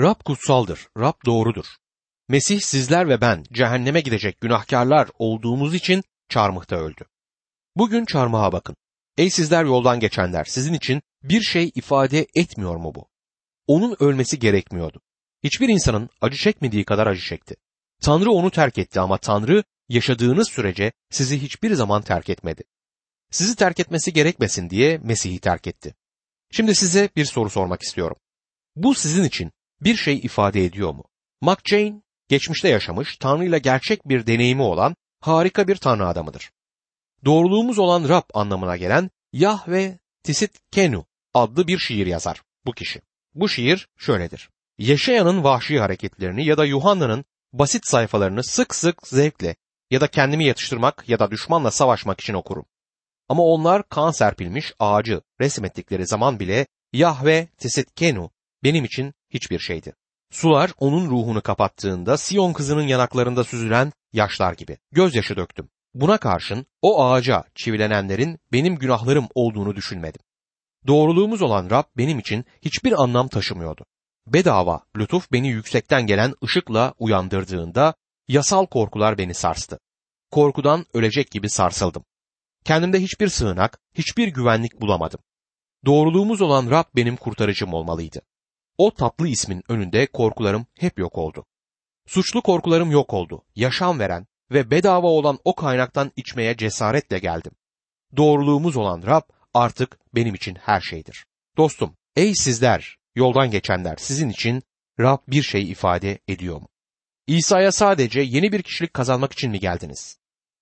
Rab kutsaldır, Rab doğrudur. Mesih sizler ve ben cehenneme gidecek günahkarlar olduğumuz için çarmıhta öldü. Bugün çarmıha bakın. Ey sizler yoldan geçenler, sizin için bir şey ifade etmiyor mu bu? Onun ölmesi gerekmiyordu. Hiçbir insanın acı çekmediği kadar acı çekti. Tanrı onu terk etti ama Tanrı yaşadığınız sürece sizi hiçbir zaman terk etmedi. Sizi terk etmesi gerekmesin diye Mesih'i terk etti. Şimdi size bir soru sormak istiyorum. Bu sizin için bir şey ifade ediyor mu? McJane geçmişte yaşamış, Tanrı ile gerçek bir deneyimi olan harika bir Tanrı adamıdır. Doğruluğumuz olan Rab anlamına gelen Yahve Tisit Kenu adlı bir şiir yazar bu kişi. Bu şiir şöyledir. Yaşayanın vahşi hareketlerini ya da Yuhanna'nın basit sayfalarını sık sık zevkle ya da kendimi yatıştırmak ya da düşmanla savaşmak için okurum. Ama onlar kan serpilmiş ağacı resmettikleri zaman bile Yahve Kenu benim için hiçbir şeydi. Sular onun ruhunu kapattığında Siyon kızının yanaklarında süzülen yaşlar gibi. Gözyaşı döktüm. Buna karşın o ağaca çivilenenlerin benim günahlarım olduğunu düşünmedim. Doğruluğumuz olan Rab benim için hiçbir anlam taşımıyordu. Bedava lütuf beni yüksekten gelen ışıkla uyandırdığında yasal korkular beni sarstı. Korkudan ölecek gibi sarsıldım. Kendimde hiçbir sığınak, hiçbir güvenlik bulamadım. Doğruluğumuz olan Rab benim kurtarıcım olmalıydı. O tatlı ismin önünde korkularım hep yok oldu. Suçlu korkularım yok oldu. Yaşam veren ve bedava olan o kaynaktan içmeye cesaretle geldim. Doğruluğumuz olan Rab artık benim için her şeydir. Dostum, ey sizler, yoldan geçenler sizin için Rab bir şey ifade ediyor mu? İsa'ya sadece yeni bir kişilik kazanmak için mi geldiniz?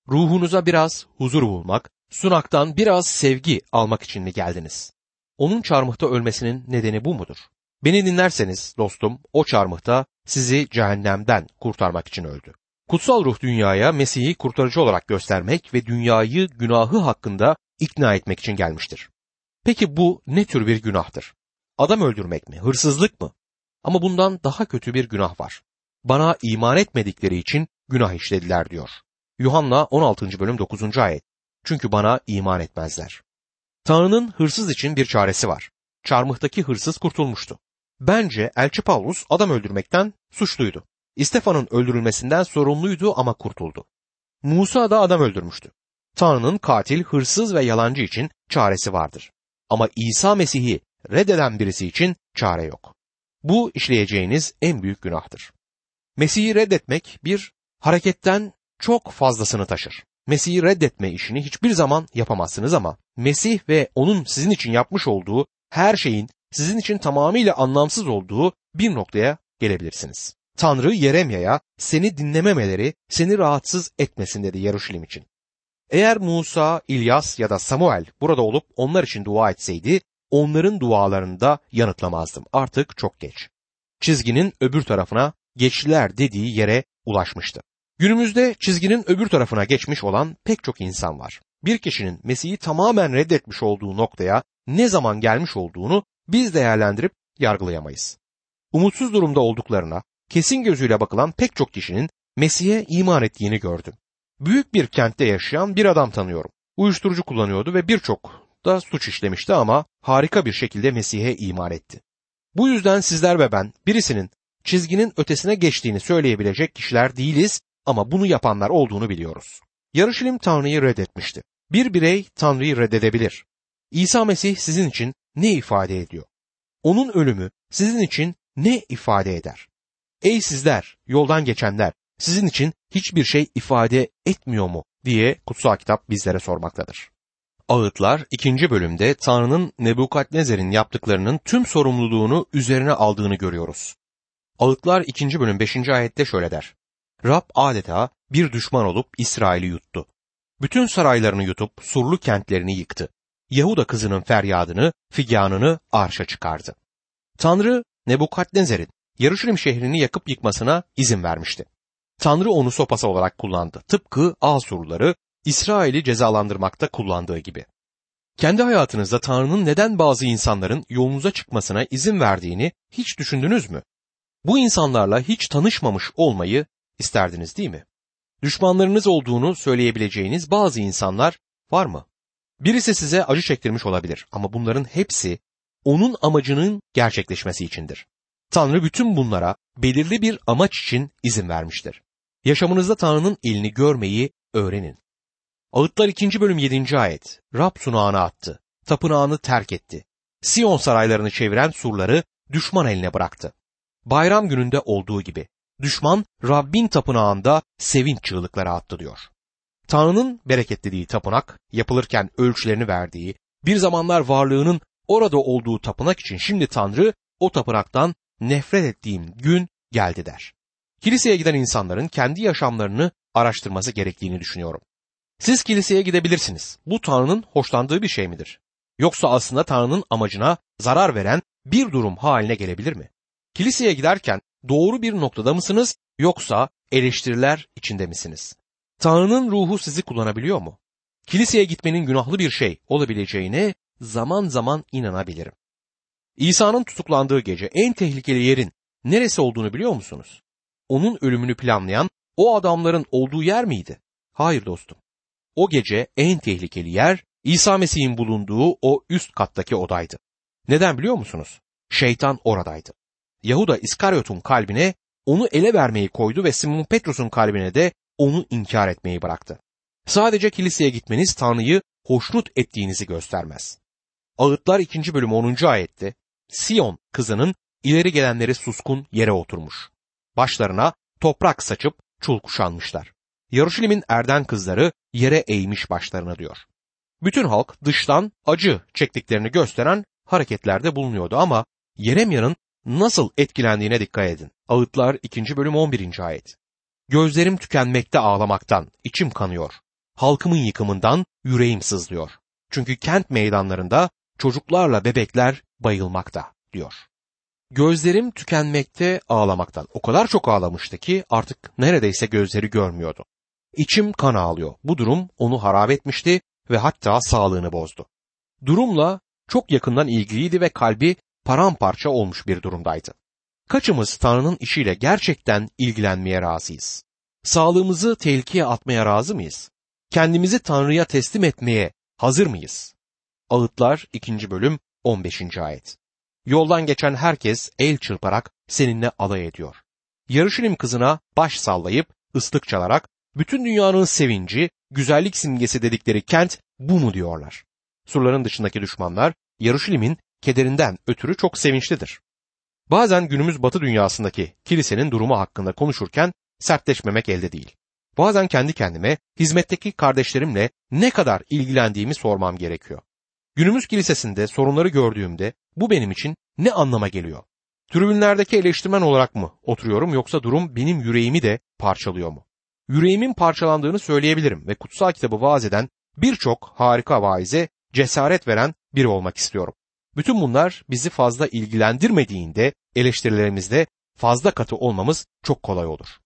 Ruhunuza biraz huzur bulmak, sunaktan biraz sevgi almak için mi geldiniz? Onun çarmıhta ölmesinin nedeni bu mudur? Beni dinlerseniz dostum o çarmıhta sizi cehennemden kurtarmak için öldü. Kutsal ruh dünyaya Mesih'i kurtarıcı olarak göstermek ve dünyayı günahı hakkında ikna etmek için gelmiştir. Peki bu ne tür bir günahtır? Adam öldürmek mi, hırsızlık mı? Ama bundan daha kötü bir günah var. Bana iman etmedikleri için günah işlediler diyor. Yuhanna 16. bölüm 9. ayet. Çünkü bana iman etmezler. Tanrı'nın hırsız için bir çaresi var. Çarmıhtaki hırsız kurtulmuştu. Bence Elçi Paulus adam öldürmekten suçluydu. İstefan'ın öldürülmesinden sorumluydu ama kurtuldu. Musa da adam öldürmüştü. Tanrı'nın katil, hırsız ve yalancı için çaresi vardır. Ama İsa Mesih'i reddeden birisi için çare yok. Bu işleyeceğiniz en büyük günahtır. Mesih'i reddetmek bir hareketten çok fazlasını taşır. Mesih'i reddetme işini hiçbir zaman yapamazsınız ama Mesih ve onun sizin için yapmış olduğu her şeyin sizin için tamamıyla anlamsız olduğu bir noktaya gelebilirsiniz. Tanrı Yeremya'ya seni dinlememeleri seni rahatsız etmesin dedi Yaruşilim için. Eğer Musa, İlyas ya da Samuel burada olup onlar için dua etseydi onların dualarını da yanıtlamazdım. Artık çok geç. Çizginin öbür tarafına geçtiler dediği yere ulaşmıştı. Günümüzde çizginin öbür tarafına geçmiş olan pek çok insan var. Bir kişinin Mesih'i tamamen reddetmiş olduğu noktaya ne zaman gelmiş olduğunu biz değerlendirip yargılayamayız. Umutsuz durumda olduklarına kesin gözüyle bakılan pek çok kişinin Mesih'e iman ettiğini gördüm. Büyük bir kentte yaşayan bir adam tanıyorum. Uyuşturucu kullanıyordu ve birçok da suç işlemişti ama harika bir şekilde Mesih'e iman etti. Bu yüzden sizler ve ben birisinin çizginin ötesine geçtiğini söyleyebilecek kişiler değiliz ama bunu yapanlar olduğunu biliyoruz. Yarışilim Tanrı'yı reddetmişti. Bir birey Tanrı'yı reddedebilir. İsa Mesih sizin için ne ifade ediyor? Onun ölümü sizin için ne ifade eder? Ey sizler, yoldan geçenler, sizin için hiçbir şey ifade etmiyor mu diye kutsal kitap bizlere sormaktadır. Ağıtlar 2. bölümde Tanrı'nın Nebukadnezer'in yaptıklarının tüm sorumluluğunu üzerine aldığını görüyoruz. Ağıtlar 2. bölüm 5. ayette şöyle der. Rab adeta bir düşman olup İsrail'i yuttu. Bütün saraylarını yutup surlu kentlerini yıktı. Yahuda kızının feryadını, figanını arşa çıkardı. Tanrı Nebukadnezer'in Yarışilim şehrini yakıp yıkmasına izin vermişti. Tanrı onu sopası olarak kullandı. Tıpkı Asurluları İsrail'i cezalandırmakta kullandığı gibi. Kendi hayatınızda Tanrı'nın neden bazı insanların yolunuza çıkmasına izin verdiğini hiç düşündünüz mü? Bu insanlarla hiç tanışmamış olmayı isterdiniz değil mi? Düşmanlarınız olduğunu söyleyebileceğiniz bazı insanlar var mı? Birisi size acı çektirmiş olabilir ama bunların hepsi onun amacının gerçekleşmesi içindir. Tanrı bütün bunlara belirli bir amaç için izin vermiştir. Yaşamınızda Tanrı'nın elini görmeyi öğrenin. Ağıtlar 2. bölüm 7. ayet. Rab sunağını attı. Tapınağını terk etti. Siyon saraylarını çeviren surları düşman eline bıraktı. Bayram gününde olduğu gibi düşman Rabbin tapınağında sevinç çığlıkları attı diyor. Tanrı'nın bereketlediği tapınak, yapılırken ölçülerini verdiği, bir zamanlar varlığının orada olduğu tapınak için şimdi Tanrı o tapınaktan nefret ettiğim gün geldi der. Kiliseye giden insanların kendi yaşamlarını araştırması gerektiğini düşünüyorum. Siz kiliseye gidebilirsiniz. Bu Tanrı'nın hoşlandığı bir şey midir? Yoksa aslında Tanrı'nın amacına zarar veren bir durum haline gelebilir mi? Kiliseye giderken doğru bir noktada mısınız yoksa eleştiriler içinde misiniz? Tanrı'nın ruhu sizi kullanabiliyor mu? Kiliseye gitmenin günahlı bir şey olabileceğine zaman zaman inanabilirim. İsa'nın tutuklandığı gece en tehlikeli yerin neresi olduğunu biliyor musunuz? Onun ölümünü planlayan o adamların olduğu yer miydi? Hayır dostum. O gece en tehlikeli yer İsa Mesih'in bulunduğu o üst kattaki odaydı. Neden biliyor musunuz? Şeytan oradaydı. Yahuda İskaryot'un kalbine onu ele vermeyi koydu ve Simon Petrus'un kalbine de onu inkar etmeyi bıraktı. Sadece kiliseye gitmeniz Tanrı'yı hoşnut ettiğinizi göstermez. Ağıtlar 2. bölüm 10. ayette Sion kızının ileri gelenleri suskun yere oturmuş. Başlarına toprak saçıp çul kuşanmışlar. Yaruşilim'in erden kızları yere eğmiş başlarına diyor. Bütün halk dıştan acı çektiklerini gösteren hareketlerde bulunuyordu ama Yeremya'nın nasıl etkilendiğine dikkat edin. Ağıtlar 2. bölüm 11. ayet. Gözlerim tükenmekte ağlamaktan, içim kanıyor. Halkımın yıkımından yüreğim sızlıyor. Çünkü kent meydanlarında çocuklarla bebekler bayılmakta diyor. Gözlerim tükenmekte ağlamaktan. O kadar çok ağlamıştı ki artık neredeyse gözleri görmüyordu. İçim kan ağlıyor. Bu durum onu harap etmişti ve hatta sağlığını bozdu. Durumla çok yakından ilgiliydi ve kalbi paramparça olmuş bir durumdaydı. Kaçımız Tanrı'nın işiyle gerçekten ilgilenmeye razıyız? Sağlığımızı tehlikeye atmaya razı mıyız? Kendimizi Tanrı'ya teslim etmeye hazır mıyız? Ağıtlar 2. bölüm 15. ayet. Yoldan geçen herkes el çırparak seninle alay ediyor. Yarışilim kızına baş sallayıp ıslık çalarak bütün dünyanın sevinci, güzellik simgesi dedikleri kent bu mu diyorlar. Surların dışındaki düşmanlar Yarışilim'in kederinden ötürü çok sevinçlidir. Bazen günümüz batı dünyasındaki kilisenin durumu hakkında konuşurken sertleşmemek elde değil. Bazen kendi kendime hizmetteki kardeşlerimle ne kadar ilgilendiğimi sormam gerekiyor. Günümüz kilisesinde sorunları gördüğümde bu benim için ne anlama geliyor? Tribünlerdeki eleştirmen olarak mı oturuyorum yoksa durum benim yüreğimi de parçalıyor mu? Yüreğimin parçalandığını söyleyebilirim ve kutsal kitabı vaaz eden birçok harika vaize cesaret veren biri olmak istiyorum. Bütün bunlar bizi fazla ilgilendirmediğinde eleştirilerimizde fazla katı olmamız çok kolay olur.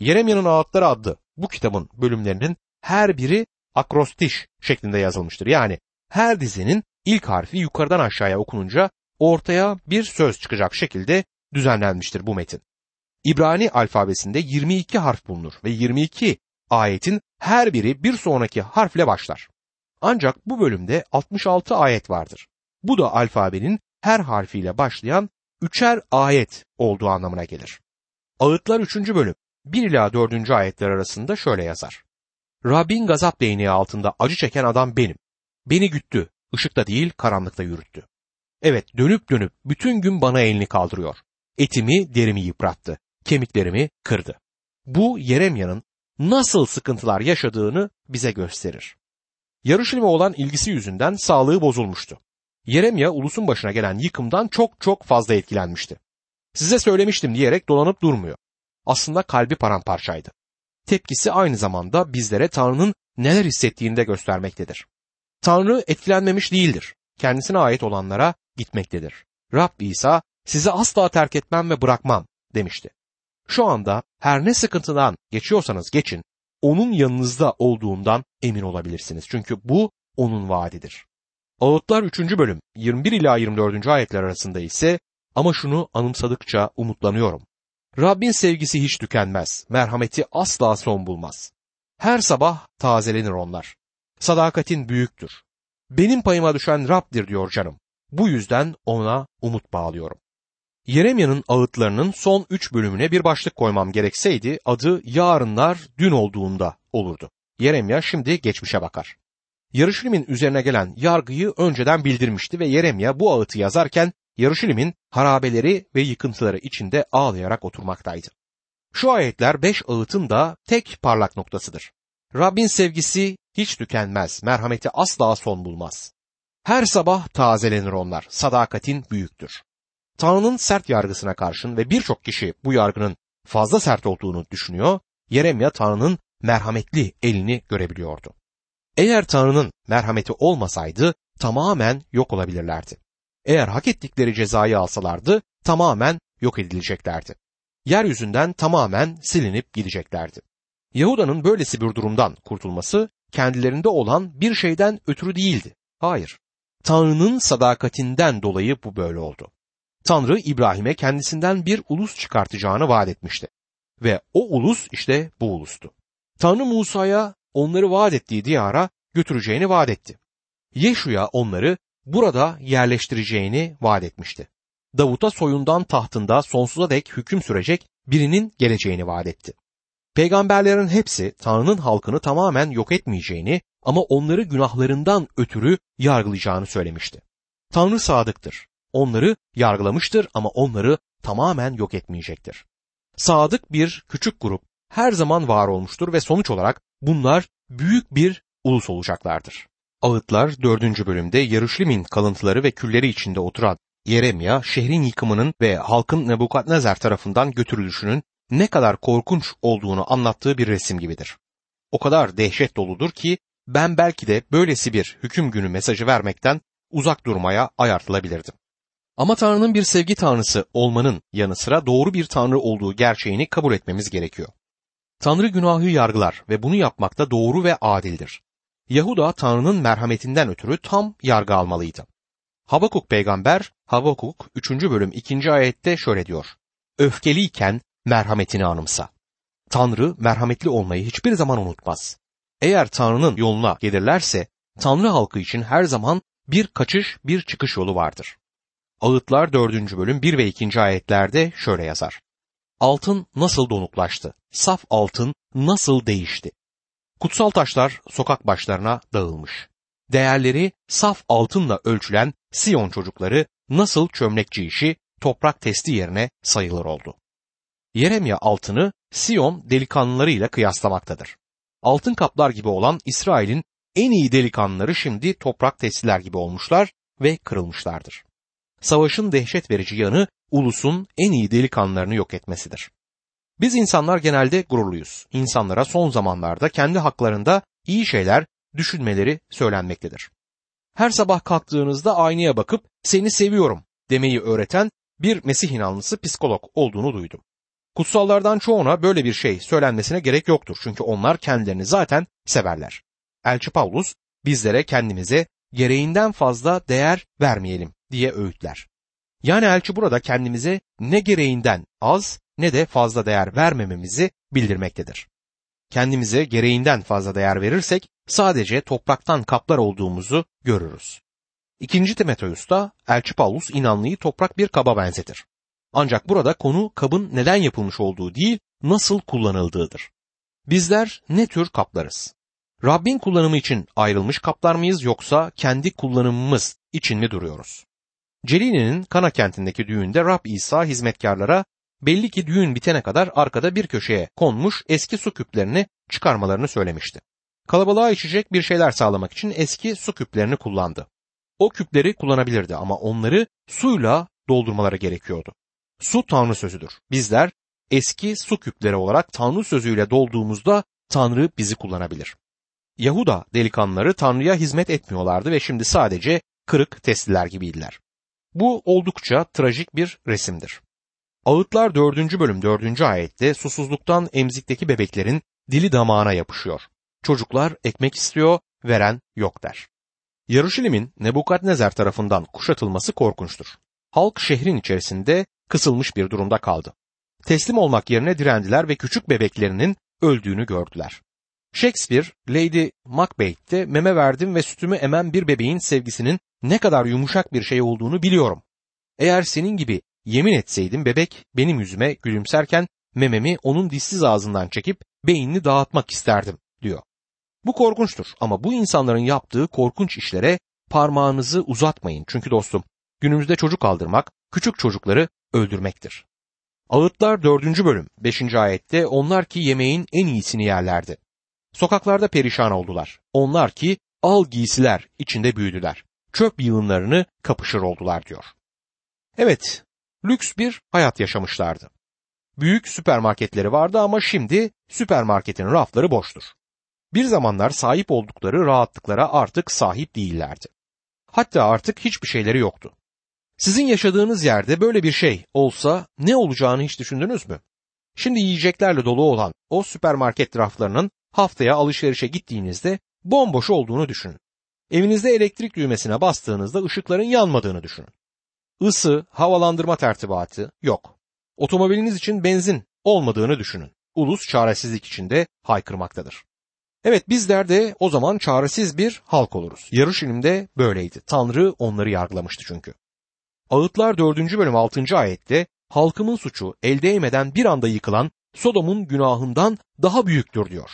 Yeremya'nın Ağıtları adlı bu kitabın bölümlerinin her biri akrostiş şeklinde yazılmıştır. Yani her dizinin ilk harfi yukarıdan aşağıya okununca ortaya bir söz çıkacak şekilde düzenlenmiştir bu metin. İbrani alfabesinde 22 harf bulunur ve 22 ayetin her biri bir sonraki harfle başlar. Ancak bu bölümde 66 ayet vardır. Bu da alfabenin her harfiyle başlayan üçer ayet olduğu anlamına gelir. Ağıtlar 3. bölüm 1 ila 4. ayetler arasında şöyle yazar. Rabbin gazap değneği altında acı çeken adam benim. Beni güttü, ışıkta değil karanlıkta yürüttü. Evet dönüp dönüp bütün gün bana elini kaldırıyor. Etimi derimi yıprattı, kemiklerimi kırdı. Bu Yeremya'nın nasıl sıkıntılar yaşadığını bize gösterir. Yarışilime olan ilgisi yüzünden sağlığı bozulmuştu. Yeremya ulusun başına gelen yıkımdan çok çok fazla etkilenmişti. Size söylemiştim diyerek dolanıp durmuyor. Aslında kalbi paramparçaydı. Tepkisi aynı zamanda bizlere Tanrı'nın neler hissettiğini de göstermektedir. Tanrı etkilenmemiş değildir. Kendisine ait olanlara gitmektedir. Rab İsa sizi asla terk etmem ve bırakmam demişti. Şu anda her ne sıkıntıdan geçiyorsanız geçin, onun yanınızda olduğundan emin olabilirsiniz. Çünkü bu onun vaadidir. Ağıtlar 3. bölüm 21 ila 24. ayetler arasında ise ama şunu anımsadıkça umutlanıyorum. Rabbin sevgisi hiç tükenmez, merhameti asla son bulmaz. Her sabah tazelenir onlar. Sadakatin büyüktür. Benim payıma düşen Rab'dir diyor canım. Bu yüzden ona umut bağlıyorum. Yeremya'nın ağıtlarının son üç bölümüne bir başlık koymam gerekseydi adı yarınlar dün olduğunda olurdu. Yeremya şimdi geçmişe bakar. Yarışilim'in üzerine gelen yargıyı önceden bildirmişti ve Yeremya bu ağıtı yazarken Yarışilim'in harabeleri ve yıkıntıları içinde ağlayarak oturmaktaydı. Şu ayetler beş ağıtın da tek parlak noktasıdır. Rabbin sevgisi hiç tükenmez, merhameti asla son bulmaz. Her sabah tazelenir onlar, sadakatin büyüktür. Tanrı'nın sert yargısına karşın ve birçok kişi bu yargının fazla sert olduğunu düşünüyor, Yeremya Tanrı'nın merhametli elini görebiliyordu. Eğer Tanrı'nın merhameti olmasaydı tamamen yok olabilirlerdi. Eğer hak ettikleri cezayı alsalardı tamamen yok edileceklerdi. Yeryüzünden tamamen silinip gideceklerdi. Yahuda'nın böylesi bir durumdan kurtulması kendilerinde olan bir şeyden ötürü değildi. Hayır. Tanrı'nın sadakatinden dolayı bu böyle oldu. Tanrı İbrahim'e kendisinden bir ulus çıkartacağını vaat etmişti. Ve o ulus işte bu ulustu. Tanrı Musa'ya onları vaat ettiği diyara götüreceğini vaat etti. Yeşu'ya onları burada yerleştireceğini vaat etmişti. Davut'a soyundan tahtında sonsuza dek hüküm sürecek birinin geleceğini vaat etti. Peygamberlerin hepsi Tanrı'nın halkını tamamen yok etmeyeceğini ama onları günahlarından ötürü yargılayacağını söylemişti. Tanrı sadıktır. Onları yargılamıştır ama onları tamamen yok etmeyecektir. Sadık bir küçük grup her zaman var olmuştur ve sonuç olarak bunlar büyük bir ulus olacaklardır. Ağıtlar 4. bölümde Yarışlim'in kalıntıları ve külleri içinde oturan Yeremya, şehrin yıkımının ve halkın Nebukadnezar tarafından götürülüşünün ne kadar korkunç olduğunu anlattığı bir resim gibidir. O kadar dehşet doludur ki ben belki de böylesi bir hüküm günü mesajı vermekten uzak durmaya ayartılabilirdim. Ama Tanrı'nın bir sevgi tanrısı olmanın yanı sıra doğru bir tanrı olduğu gerçeğini kabul etmemiz gerekiyor. Tanrı günahı yargılar ve bunu yapmakta doğru ve adildir. Yahuda Tanrı'nın merhametinden ötürü tam yargı almalıydı. Habakuk peygamber Habakuk 3. bölüm 2. ayette şöyle diyor. Öfkeliyken merhametini anımsa. Tanrı merhametli olmayı hiçbir zaman unutmaz. Eğer Tanrı'nın yoluna gelirlerse Tanrı halkı için her zaman bir kaçış, bir çıkış yolu vardır. Ağıtlar 4. bölüm 1 ve 2. ayetlerde şöyle yazar. Altın nasıl donuklaştı, saf altın nasıl değişti. Kutsal taşlar sokak başlarına dağılmış. Değerleri saf altınla ölçülen Siyon çocukları nasıl çömlekçi işi toprak testi yerine sayılır oldu. Yeremya altını Siyon delikanlılarıyla kıyaslamaktadır. Altın kaplar gibi olan İsrail'in en iyi delikanlıları şimdi toprak testiler gibi olmuşlar ve kırılmışlardır. Savaşın dehşet verici yanı ulusun en iyi delikanlılarını yok etmesidir. Biz insanlar genelde gururluyuz. İnsanlara son zamanlarda kendi haklarında iyi şeyler düşünmeleri söylenmektedir. Her sabah kalktığınızda aynaya bakıp seni seviyorum demeyi öğreten bir Mesih inanlısı psikolog olduğunu duydum. Kutsallardan çoğuna böyle bir şey söylenmesine gerek yoktur çünkü onlar kendilerini zaten severler. Elçi Paulus bizlere kendimize gereğinden fazla değer vermeyelim diye öğütler. Yani elçi burada kendimize ne gereğinden az ne de fazla değer vermememizi bildirmektedir. Kendimize gereğinden fazla değer verirsek sadece topraktan kaplar olduğumuzu görürüz. İkinci Timoteus'ta Elçi Paulus inanlıyı toprak bir kaba benzetir. Ancak burada konu kabın neden yapılmış olduğu değil, nasıl kullanıldığıdır. Bizler ne tür kaplarız? Rabbin kullanımı için ayrılmış kaplar mıyız yoksa kendi kullanımımız için mi duruyoruz? Celili'nin Kana kentindeki düğünde Rab İsa hizmetkarlara belli ki düğün bitene kadar arkada bir köşeye konmuş eski su küplerini çıkarmalarını söylemişti. Kalabalığa içecek bir şeyler sağlamak için eski su küplerini kullandı. O küpleri kullanabilirdi ama onları suyla doldurmaları gerekiyordu. Su Tanrı sözüdür. Bizler eski su küpleri olarak Tanrı sözüyle dolduğumuzda Tanrı bizi kullanabilir. Yahuda delikanlıları Tanrı'ya hizmet etmiyorlardı ve şimdi sadece kırık testiler gibiydiler. Bu oldukça trajik bir resimdir. Ağıtlar 4. bölüm 4. ayette susuzluktan emzikteki bebeklerin dili damağına yapışıyor. Çocuklar ekmek istiyor, veren yok der. Yarışilim'in Nebukadnezar tarafından kuşatılması korkunçtur. Halk şehrin içerisinde kısılmış bir durumda kaldı. Teslim olmak yerine direndiler ve küçük bebeklerinin öldüğünü gördüler. Shakespeare, Lady Macbeth'te meme verdim ve sütümü emen bir bebeğin sevgisinin ne kadar yumuşak bir şey olduğunu biliyorum. Eğer senin gibi yemin etseydim bebek benim yüzüme gülümserken mememi onun dişsiz ağzından çekip beynini dağıtmak isterdim diyor. Bu korkunçtur ama bu insanların yaptığı korkunç işlere parmağınızı uzatmayın. Çünkü dostum günümüzde çocuk aldırmak küçük çocukları öldürmektir. Ağıtlar 4. bölüm 5. ayette onlar ki yemeğin en iyisini yerlerdi. Sokaklarda perişan oldular. Onlar ki al giysiler içinde büyüdüler. Çöp yığınlarını kapışır oldular diyor. Evet, lüks bir hayat yaşamışlardı. Büyük süpermarketleri vardı ama şimdi süpermarketin rafları boştur. Bir zamanlar sahip oldukları rahatlıklara artık sahip değillerdi. Hatta artık hiçbir şeyleri yoktu. Sizin yaşadığınız yerde böyle bir şey olsa ne olacağını hiç düşündünüz mü? Şimdi yiyeceklerle dolu olan o süpermarket raflarının haftaya alışverişe gittiğinizde bomboş olduğunu düşünün. Evinizde elektrik düğmesine bastığınızda ışıkların yanmadığını düşünün. Isı, havalandırma tertibatı yok. Otomobiliniz için benzin olmadığını düşünün. Ulus çaresizlik içinde haykırmaktadır. Evet bizler de o zaman çaresiz bir halk oluruz. Yarış ilimde böyleydi. Tanrı onları yargılamıştı çünkü. Ağıtlar 4. bölüm 6. ayette halkımın suçu el değmeden bir anda yıkılan Sodom'un günahından daha büyüktür diyor.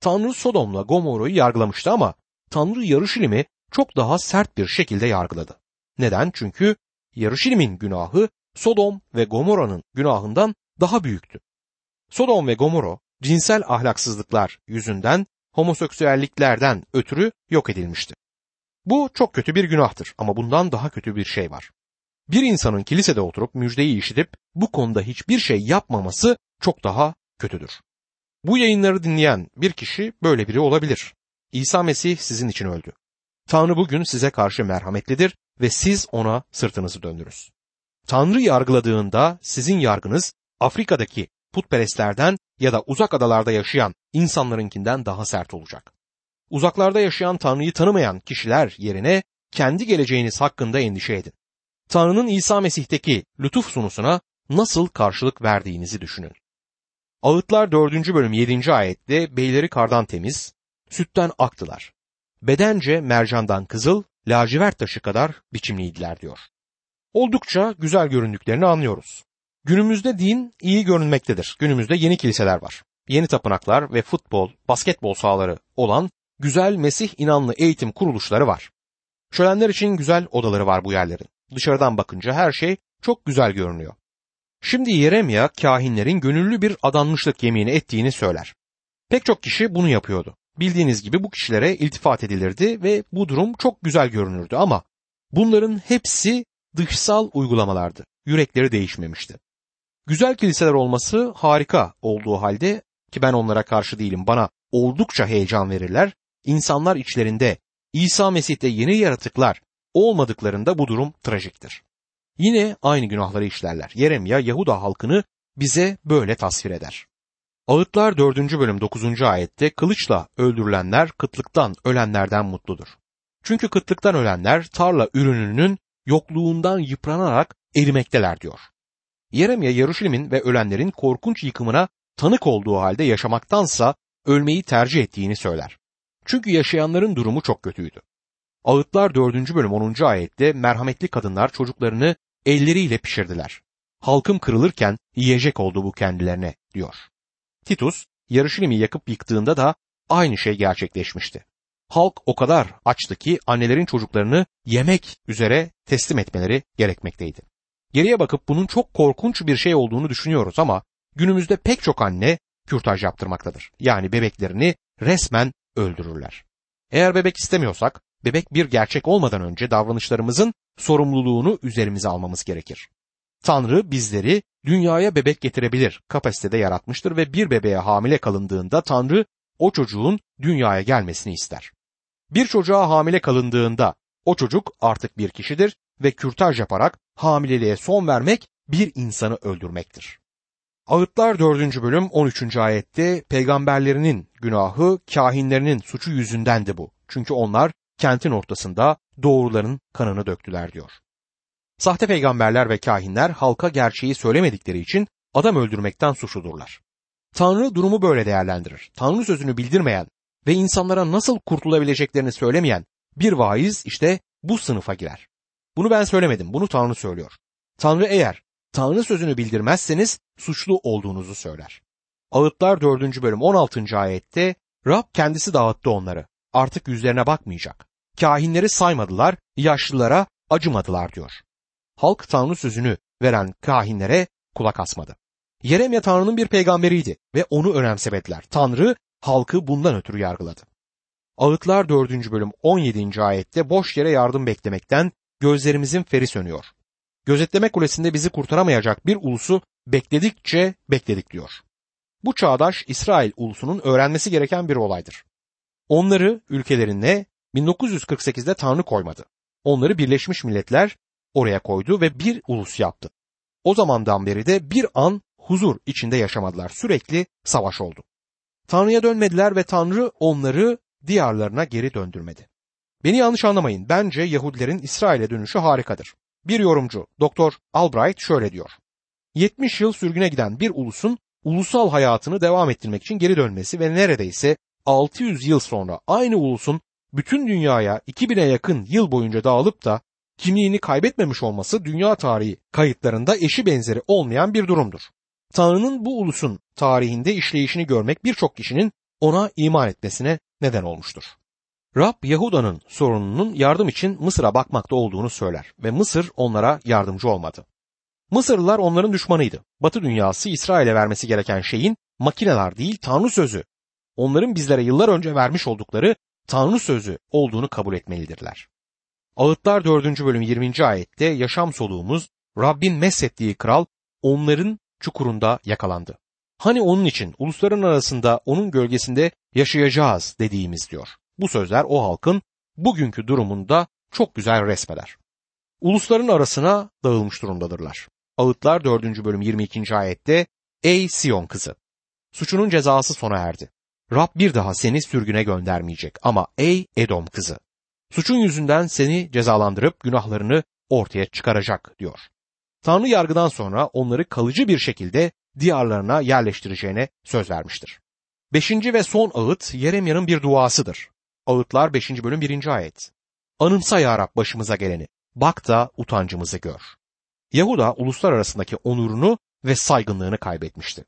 Tanrı Sodom'la Gomorra'yı yargılamıştı ama Tanrı Yarışilim'i çok daha sert bir şekilde yargıladı. Neden? Çünkü Yarışilim'in günahı Sodom ve Gomorra'nın günahından daha büyüktü. Sodom ve Gomorra cinsel ahlaksızlıklar yüzünden homoseksüelliklerden ötürü yok edilmişti. Bu çok kötü bir günahtır ama bundan daha kötü bir şey var. Bir insanın kilisede oturup müjdeyi işitip bu konuda hiçbir şey yapmaması çok daha kötüdür. Bu yayınları dinleyen bir kişi böyle biri olabilir. İsa Mesih sizin için öldü. Tanrı bugün size karşı merhametlidir ve siz ona sırtınızı döndürüz. Tanrı yargıladığında sizin yargınız Afrika'daki putperestlerden ya da uzak adalarda yaşayan insanlarınkinden daha sert olacak. Uzaklarda yaşayan Tanrı'yı tanımayan kişiler yerine kendi geleceğiniz hakkında endişe edin. Tanrı'nın İsa Mesih'teki lütuf sunusuna nasıl karşılık verdiğinizi düşünün. Ağıtlar 4. bölüm 7. ayette beyleri kardan temiz, sütten aktılar. Bedence mercandan kızıl, lacivert taşı kadar biçimliydiler diyor. Oldukça güzel göründüklerini anlıyoruz. Günümüzde din iyi görünmektedir. Günümüzde yeni kiliseler var. Yeni tapınaklar ve futbol, basketbol sahaları olan güzel Mesih inanlı eğitim kuruluşları var. Şölenler için güzel odaları var bu yerlerin. Dışarıdan bakınca her şey çok güzel görünüyor. Şimdi Yeremya kahinlerin gönüllü bir adanmışlık yemini ettiğini söyler. Pek çok kişi bunu yapıyordu. Bildiğiniz gibi bu kişilere iltifat edilirdi ve bu durum çok güzel görünürdü ama bunların hepsi dışsal uygulamalardı. Yürekleri değişmemişti. Güzel kiliseler olması harika olduğu halde ki ben onlara karşı değilim bana oldukça heyecan verirler. İnsanlar içlerinde İsa Mesih'te yeni yaratıklar olmadıklarında bu durum trajiktir. Yine aynı günahları işlerler. Yeremya Yahuda halkını bize böyle tasvir eder. Ağıtlar 4. bölüm 9. ayette kılıçla öldürülenler kıtlıktan ölenlerden mutludur. Çünkü kıtlıktan ölenler tarla ürününün yokluğundan yıpranarak erimekteler diyor. Yeremya Yaruşilim'in ve ölenlerin korkunç yıkımına tanık olduğu halde yaşamaktansa ölmeyi tercih ettiğini söyler. Çünkü yaşayanların durumu çok kötüydü. Ağıtlar 4. bölüm 10. ayette merhametli kadınlar çocuklarını elleriyle pişirdiler. Halkım kırılırken yiyecek oldu bu kendilerine diyor. Titus Yarışilim'i yakıp yıktığında da aynı şey gerçekleşmişti. Halk o kadar açtı ki annelerin çocuklarını yemek üzere teslim etmeleri gerekmekteydi. Geriye bakıp bunun çok korkunç bir şey olduğunu düşünüyoruz ama günümüzde pek çok anne kürtaj yaptırmaktadır. Yani bebeklerini resmen öldürürler. Eğer bebek istemiyorsak bebek bir gerçek olmadan önce davranışlarımızın sorumluluğunu üzerimize almamız gerekir. Tanrı bizleri dünyaya bebek getirebilir kapasitede yaratmıştır ve bir bebeğe hamile kalındığında Tanrı o çocuğun dünyaya gelmesini ister. Bir çocuğa hamile kalındığında o çocuk artık bir kişidir ve kürtaj yaparak hamileliğe son vermek bir insanı öldürmektir. Ağıtlar 4. bölüm 13. ayette peygamberlerinin günahı kahinlerinin suçu yüzündendi bu. Çünkü onlar kentin ortasında doğruların kanını döktüler diyor. Sahte peygamberler ve kahinler halka gerçeği söylemedikleri için adam öldürmekten suçludurlar. Tanrı durumu böyle değerlendirir. Tanrı sözünü bildirmeyen ve insanlara nasıl kurtulabileceklerini söylemeyen bir vaiz işte bu sınıfa girer. Bunu ben söylemedim, bunu Tanrı söylüyor. Tanrı eğer Tanrı sözünü bildirmezseniz suçlu olduğunuzu söyler. Ağıtlar 4. bölüm 16. ayette Rab kendisi dağıttı onları. Artık yüzlerine bakmayacak. Kahinleri saymadılar, yaşlılara acımadılar diyor. Halk Tanrı sözünü veren kahinlere kulak asmadı. Yeremye Tanrı'nın bir peygamberiydi ve onu önemsemediler. Tanrı halkı bundan ötürü yargıladı. Ağıtlar 4. bölüm 17. ayette boş yere yardım beklemekten gözlerimizin feri sönüyor. Gözetleme kulesinde bizi kurtaramayacak bir ulusu bekledikçe bekledik diyor. Bu çağdaş İsrail ulusunun öğrenmesi gereken bir olaydır. Onları ülkelerine 1948'de Tanrı koymadı. Onları Birleşmiş Milletler oraya koydu ve bir ulus yaptı. O zamandan beri de bir an huzur içinde yaşamadılar. Sürekli savaş oldu. Tanrı'ya dönmediler ve Tanrı onları diyarlarına geri döndürmedi. Beni yanlış anlamayın. Bence Yahudilerin İsrail'e dönüşü harikadır. Bir yorumcu Doktor Albright şöyle diyor. 70 yıl sürgüne giden bir ulusun ulusal hayatını devam ettirmek için geri dönmesi ve neredeyse 600 yıl sonra aynı ulusun bütün dünyaya 2000'e yakın yıl boyunca dağılıp da kimliğini kaybetmemiş olması dünya tarihi kayıtlarında eşi benzeri olmayan bir durumdur. Tanrı'nın bu ulusun tarihinde işleyişini görmek birçok kişinin ona iman etmesine neden olmuştur. Rab Yahuda'nın sorununun yardım için Mısır'a bakmakta olduğunu söyler ve Mısır onlara yardımcı olmadı. Mısırlılar onların düşmanıydı. Batı dünyası İsrail'e vermesi gereken şeyin makineler değil Tanrı sözü. Onların bizlere yıllar önce vermiş oldukları Tanrı sözü olduğunu kabul etmelidirler. Ağıtlar 4. bölüm 20. ayette yaşam soluğumuz Rabbin meshettiği kral onların çukurunda yakalandı. Hani onun için ulusların arasında onun gölgesinde yaşayacağız dediğimiz diyor. Bu sözler o halkın bugünkü durumunda çok güzel resmeder. Ulusların arasına dağılmış durumdadırlar. Ağıtlar 4. bölüm 22. ayette Ey Siyon kızı! Suçunun cezası sona erdi. Rab bir daha seni sürgüne göndermeyecek ama ey Edom kızı! Suçun yüzünden seni cezalandırıp günahlarını ortaya çıkaracak diyor. Tanrı yargıdan sonra onları kalıcı bir şekilde diyarlarına yerleştireceğine söz vermiştir. Beşinci ve son ağıt Yeremya'nın bir duasıdır. Ağıtlar 5. bölüm 1. ayet. Anımsa ya Rab başımıza geleni, bak da utancımızı gör. Yahuda uluslar arasındaki onurunu ve saygınlığını kaybetmişti.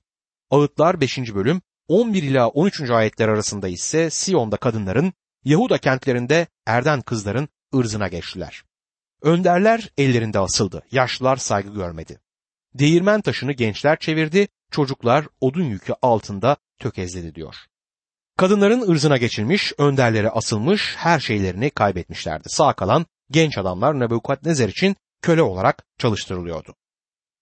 Ağıtlar 5. bölüm 11 ila 13. ayetler arasında ise Siyon'da kadınların, Yahuda kentlerinde erden kızların ırzına geçtiler. Önderler ellerinde asıldı, yaşlılar saygı görmedi. Değirmen taşını gençler çevirdi, çocuklar odun yükü altında tökezledi diyor. Kadınların ırzına geçilmiş, önderleri asılmış, her şeylerini kaybetmişlerdi. Sağ kalan genç adamlar Nebukadnezar için köle olarak çalıştırılıyordu.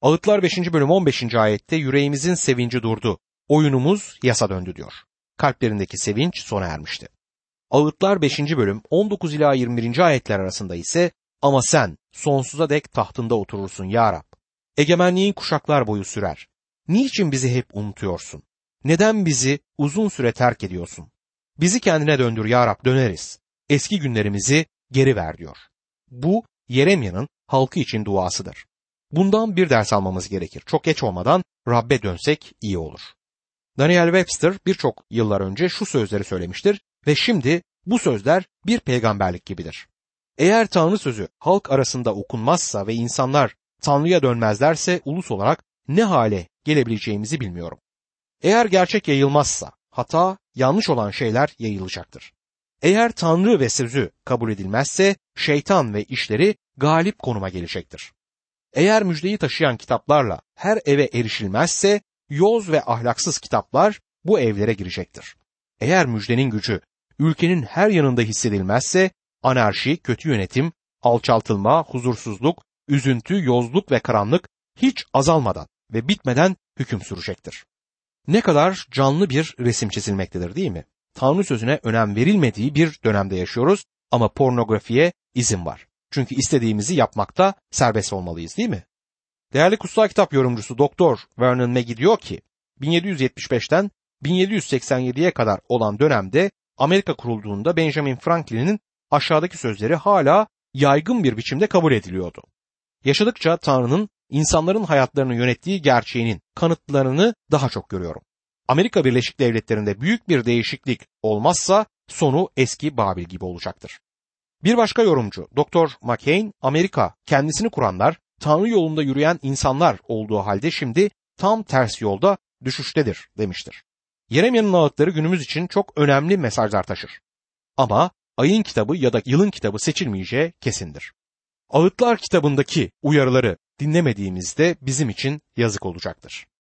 Ağıtlar 5. bölüm 15. ayette yüreğimizin sevinci durdu, oyunumuz yasa döndü diyor. Kalplerindeki sevinç sona ermişti. Ağıtlar 5. bölüm 19 ila 21. ayetler arasında ise ama sen sonsuza dek tahtında oturursun ya Rab. Egemenliğin kuşaklar boyu sürer. Niçin bizi hep unutuyorsun? Neden bizi uzun süre terk ediyorsun? Bizi kendine döndür ya Rab döneriz. Eski günlerimizi geri ver diyor. Bu Yeremya'nın halkı için duasıdır. Bundan bir ders almamız gerekir. Çok geç olmadan Rabbe dönsek iyi olur. Daniel Webster birçok yıllar önce şu sözleri söylemiştir ve şimdi bu sözler bir peygamberlik gibidir. Eğer Tanrı sözü halk arasında okunmazsa ve insanlar Tanrı'ya dönmezlerse ulus olarak ne hale gelebileceğimizi bilmiyorum. Eğer gerçek yayılmazsa hata, yanlış olan şeyler yayılacaktır. Eğer Tanrı ve sözü kabul edilmezse şeytan ve işleri galip konuma gelecektir. Eğer müjdeyi taşıyan kitaplarla her eve erişilmezse yoz ve ahlaksız kitaplar bu evlere girecektir. Eğer müjdenin gücü ülkenin her yanında hissedilmezse anarşi, kötü yönetim, alçaltılma, huzursuzluk, üzüntü, yozluk ve karanlık hiç azalmadan ve bitmeden hüküm sürecektir. Ne kadar canlı bir resim çizilmektedir değil mi? Tanrı sözüne önem verilmediği bir dönemde yaşıyoruz ama pornografiye izin var. Çünkü istediğimizi yapmakta serbest olmalıyız değil mi? Değerli kutsal kitap yorumcusu Doktor Vernon McGee diyor ki 1775'ten 1787'ye kadar olan dönemde Amerika kurulduğunda Benjamin Franklin'in aşağıdaki sözleri hala yaygın bir biçimde kabul ediliyordu. Yaşadıkça Tanrı'nın insanların hayatlarını yönettiği gerçeğinin kanıtlarını daha çok görüyorum. Amerika Birleşik Devletleri'nde büyük bir değişiklik olmazsa sonu eski Babil gibi olacaktır. Bir başka yorumcu Dr. McCain, Amerika kendisini kuranlar Tanrı yolunda yürüyen insanlar olduğu halde şimdi tam ters yolda düşüştedir demiştir. Yeremya'nın ağıtları günümüz için çok önemli mesajlar taşır. Ama ayın kitabı ya da yılın kitabı seçilmeyeceği kesindir. Ağıtlar kitabındaki uyarıları dinlemediğimizde bizim için yazık olacaktır.